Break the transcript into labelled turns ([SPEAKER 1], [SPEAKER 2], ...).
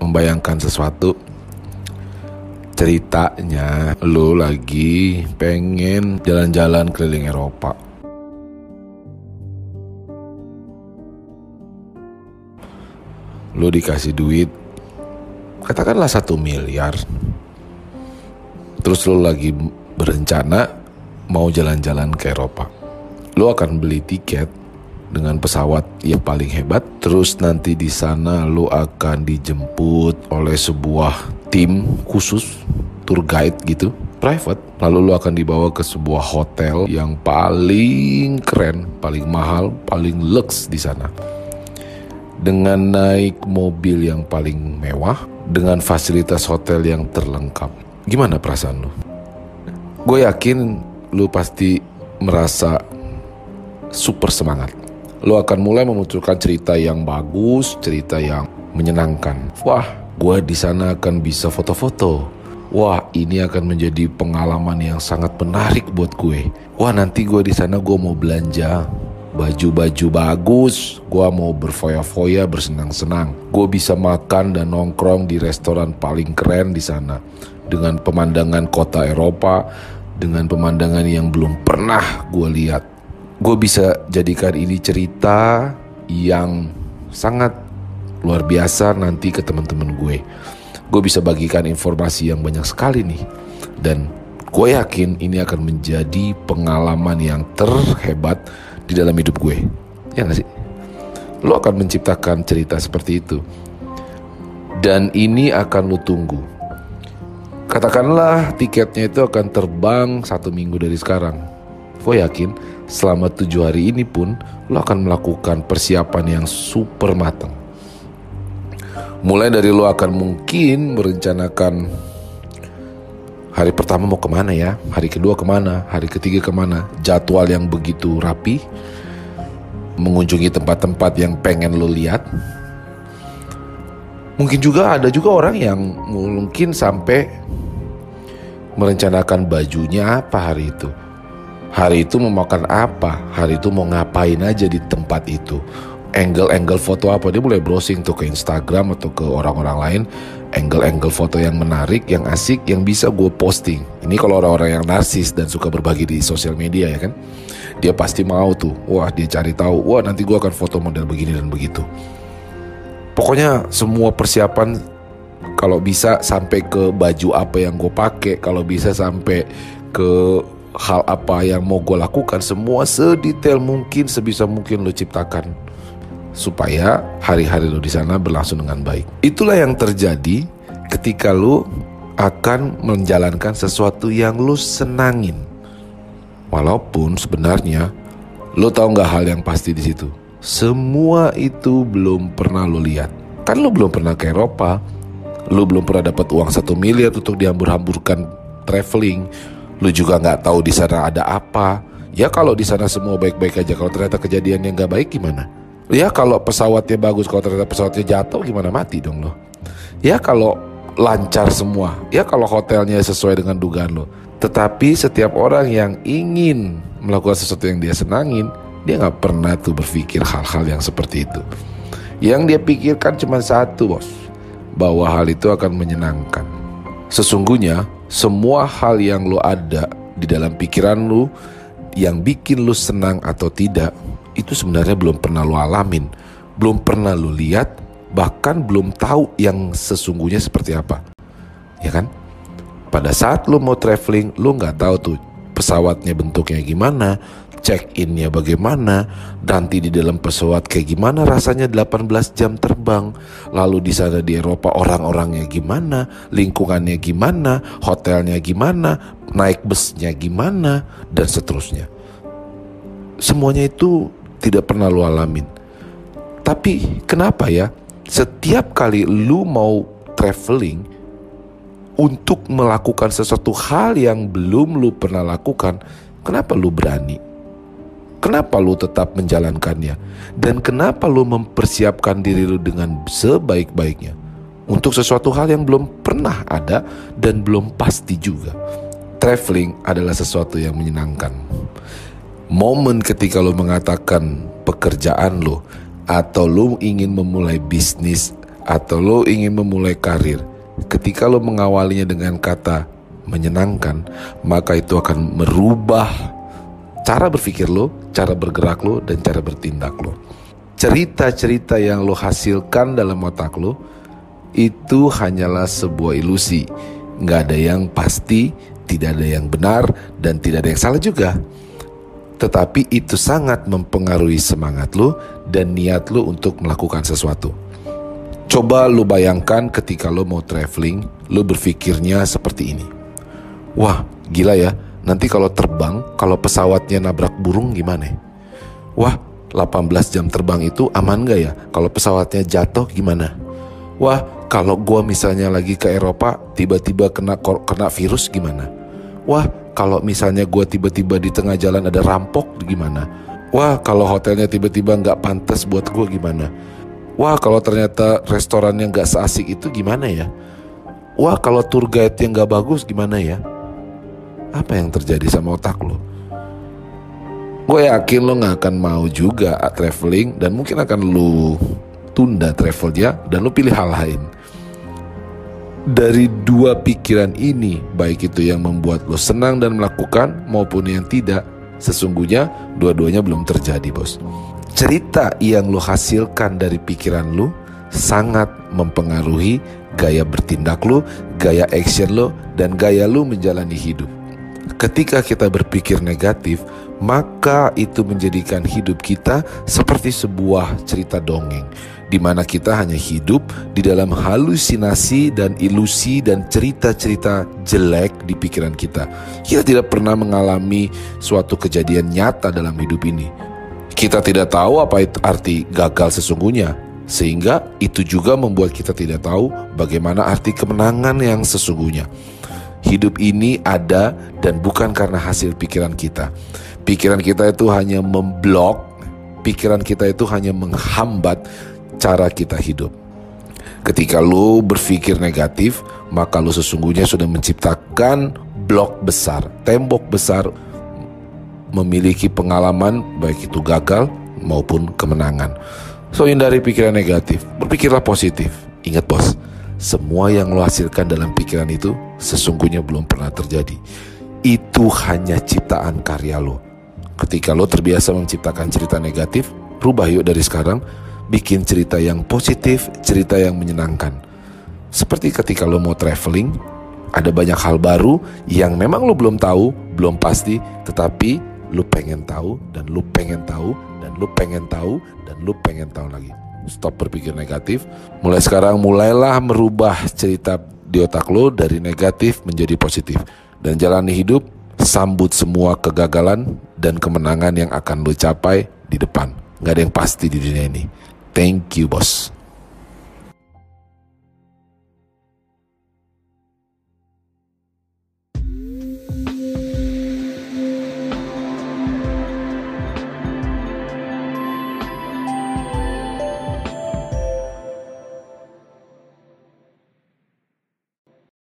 [SPEAKER 1] membayangkan sesuatu ceritanya lo lagi pengen jalan-jalan keliling Eropa. Lo dikasih duit katakanlah satu miliar. Terus lo lagi berencana mau jalan-jalan ke Eropa. Lo akan beli tiket dengan pesawat yang paling hebat. Terus nanti di sana lo akan dijemput oleh sebuah tim khusus tour guide gitu private. Lalu lo akan dibawa ke sebuah hotel yang paling keren paling mahal paling lux di sana. Dengan naik mobil yang paling mewah dengan fasilitas hotel yang terlengkap. Gimana perasaan lo gue yakin lo pasti merasa super semangat lo akan mulai memunculkan cerita yang bagus, cerita yang menyenangkan. Wah, gue di sana akan bisa foto-foto. Wah, ini akan menjadi pengalaman yang sangat menarik buat gue. Wah, nanti gue di sana gue mau belanja baju-baju bagus. Gue mau berfoya-foya, bersenang-senang. Gue bisa makan dan nongkrong di restoran paling keren di sana dengan pemandangan kota Eropa, dengan pemandangan yang belum pernah gue lihat gue bisa jadikan ini cerita yang sangat luar biasa nanti ke teman-teman gue. Gue bisa bagikan informasi yang banyak sekali nih. Dan gue yakin ini akan menjadi pengalaman yang terhebat di dalam hidup gue. Ya gak sih? Lo akan menciptakan cerita seperti itu. Dan ini akan lo tunggu. Katakanlah tiketnya itu akan terbang satu minggu dari sekarang. Gue yakin selama tujuh hari ini pun lo akan melakukan persiapan yang super matang. Mulai dari lo akan mungkin merencanakan hari pertama mau ke mana ya, hari kedua ke mana, hari ketiga ke mana, jadwal yang begitu rapi, mengunjungi tempat-tempat yang pengen lo lihat. Mungkin juga ada juga orang yang mungkin sampai merencanakan bajunya apa hari itu Hari itu mau makan apa, hari itu mau ngapain aja di tempat itu. Angle-angle foto apa, dia mulai browsing tuh ke Instagram atau ke orang-orang lain. Angle-angle foto yang menarik, yang asik, yang bisa gue posting. Ini kalau orang-orang yang narsis dan suka berbagi di sosial media ya kan. Dia pasti mau tuh, wah dia cari tahu, wah nanti gue akan foto model begini dan begitu. Pokoknya semua persiapan kalau bisa sampai ke baju apa yang gue pakai, kalau bisa sampai ke hal apa yang mau gue lakukan semua sedetail mungkin sebisa mungkin lo ciptakan supaya hari-hari lo di sana berlangsung dengan baik. Itulah yang terjadi ketika lo akan menjalankan sesuatu yang lo senangin. Walaupun sebenarnya lo tahu nggak hal yang pasti di situ. Semua itu belum pernah lo lihat. Kan lo belum pernah ke Eropa, lo belum pernah dapat uang satu miliar untuk dihambur-hamburkan traveling, lu juga nggak tahu di sana ada apa. Ya kalau di sana semua baik-baik aja, kalau ternyata kejadian yang nggak baik gimana? Ya kalau pesawatnya bagus, kalau ternyata pesawatnya jatuh gimana mati dong lo? Ya kalau lancar semua, ya kalau hotelnya sesuai dengan dugaan lo. Tetapi setiap orang yang ingin melakukan sesuatu yang dia senangin, dia nggak pernah tuh berpikir hal-hal yang seperti itu. Yang dia pikirkan cuma satu bos, bahwa hal itu akan menyenangkan. Sesungguhnya semua hal yang lo ada di dalam pikiran lo yang bikin lo senang atau tidak itu sebenarnya belum pernah lo alamin, belum pernah lo lihat, bahkan belum tahu yang sesungguhnya seperti apa. Ya kan? Pada saat lo mau traveling, lo nggak tahu tuh pesawatnya bentuknya gimana, check-innya bagaimana, nanti di dalam pesawat kayak gimana rasanya 18 jam terbang, lalu di sana di Eropa orang-orangnya gimana, lingkungannya gimana, hotelnya gimana, naik busnya gimana, dan seterusnya. Semuanya itu tidak pernah lo alamin. Tapi kenapa ya? Setiap kali lu mau traveling untuk melakukan sesuatu hal yang belum lu pernah lakukan, kenapa lu berani? Kenapa lu tetap menjalankannya? Dan kenapa lu mempersiapkan diri lu dengan sebaik-baiknya? Untuk sesuatu hal yang belum pernah ada dan belum pasti juga. Traveling adalah sesuatu yang menyenangkan. Momen ketika lu mengatakan pekerjaan lu atau lu ingin memulai bisnis atau lu ingin memulai karir, ketika lu mengawalinya dengan kata menyenangkan, maka itu akan merubah cara berpikir lo, cara bergerak lo, dan cara bertindak lo. Cerita-cerita yang lo hasilkan dalam otak lo itu hanyalah sebuah ilusi. Nggak ada yang pasti, tidak ada yang benar, dan tidak ada yang salah juga tetapi itu sangat mempengaruhi semangat lo dan niat lo untuk melakukan sesuatu. Coba lo bayangkan ketika lo mau traveling, lo berpikirnya seperti ini. Wah, gila ya, nanti kalau terbang, kalau pesawatnya nabrak burung gimana? Wah, 18 jam terbang itu aman gak ya? Kalau pesawatnya jatuh gimana? Wah, kalau gua misalnya lagi ke Eropa, tiba-tiba kena kena virus gimana? Wah, kalau misalnya gue tiba-tiba di tengah jalan ada rampok gimana? Wah kalau hotelnya tiba-tiba nggak pantas buat gue gimana? Wah kalau ternyata restorannya nggak seasik itu gimana ya? Wah kalau tour guide yang nggak bagus gimana ya? Apa yang terjadi sama otak lo? Gue yakin lo nggak akan mau juga traveling dan mungkin akan lo tunda travelnya dan lo pilih hal lain dari dua pikiran ini, baik itu yang membuat lo senang dan melakukan maupun yang tidak, sesungguhnya dua-duanya belum terjadi, bos. Cerita yang lo hasilkan dari pikiran lo sangat mempengaruhi gaya bertindak lo, gaya action lo, dan gaya lo menjalani hidup. Ketika kita berpikir negatif, maka itu menjadikan hidup kita seperti sebuah cerita dongeng di mana kita hanya hidup di dalam halusinasi dan ilusi dan cerita-cerita jelek di pikiran kita. Kita tidak pernah mengalami suatu kejadian nyata dalam hidup ini. Kita tidak tahu apa itu arti gagal sesungguhnya, sehingga itu juga membuat kita tidak tahu bagaimana arti kemenangan yang sesungguhnya. Hidup ini ada dan bukan karena hasil pikiran kita. Pikiran kita itu hanya memblok, pikiran kita itu hanya menghambat cara kita hidup. Ketika lo berpikir negatif, maka lo sesungguhnya sudah menciptakan blok besar, tembok besar, memiliki pengalaman baik itu gagal maupun kemenangan. So hindari pikiran negatif, berpikirlah positif. Ingat bos, semua yang lo hasilkan dalam pikiran itu sesungguhnya belum pernah terjadi. Itu hanya ciptaan karya lo. Ketika lo terbiasa menciptakan cerita negatif, rubah yuk dari sekarang bikin cerita yang positif, cerita yang menyenangkan. Seperti ketika lo mau traveling, ada banyak hal baru yang memang lo belum tahu, belum pasti, tetapi lo pengen tahu dan lo pengen tahu dan lo pengen tahu dan lo pengen tahu lagi. Stop berpikir negatif. Mulai sekarang mulailah merubah cerita di otak lo dari negatif menjadi positif dan jalani hidup sambut semua kegagalan dan kemenangan yang akan lo capai di depan. Gak ada yang pasti di dunia ini. Thank you, boss.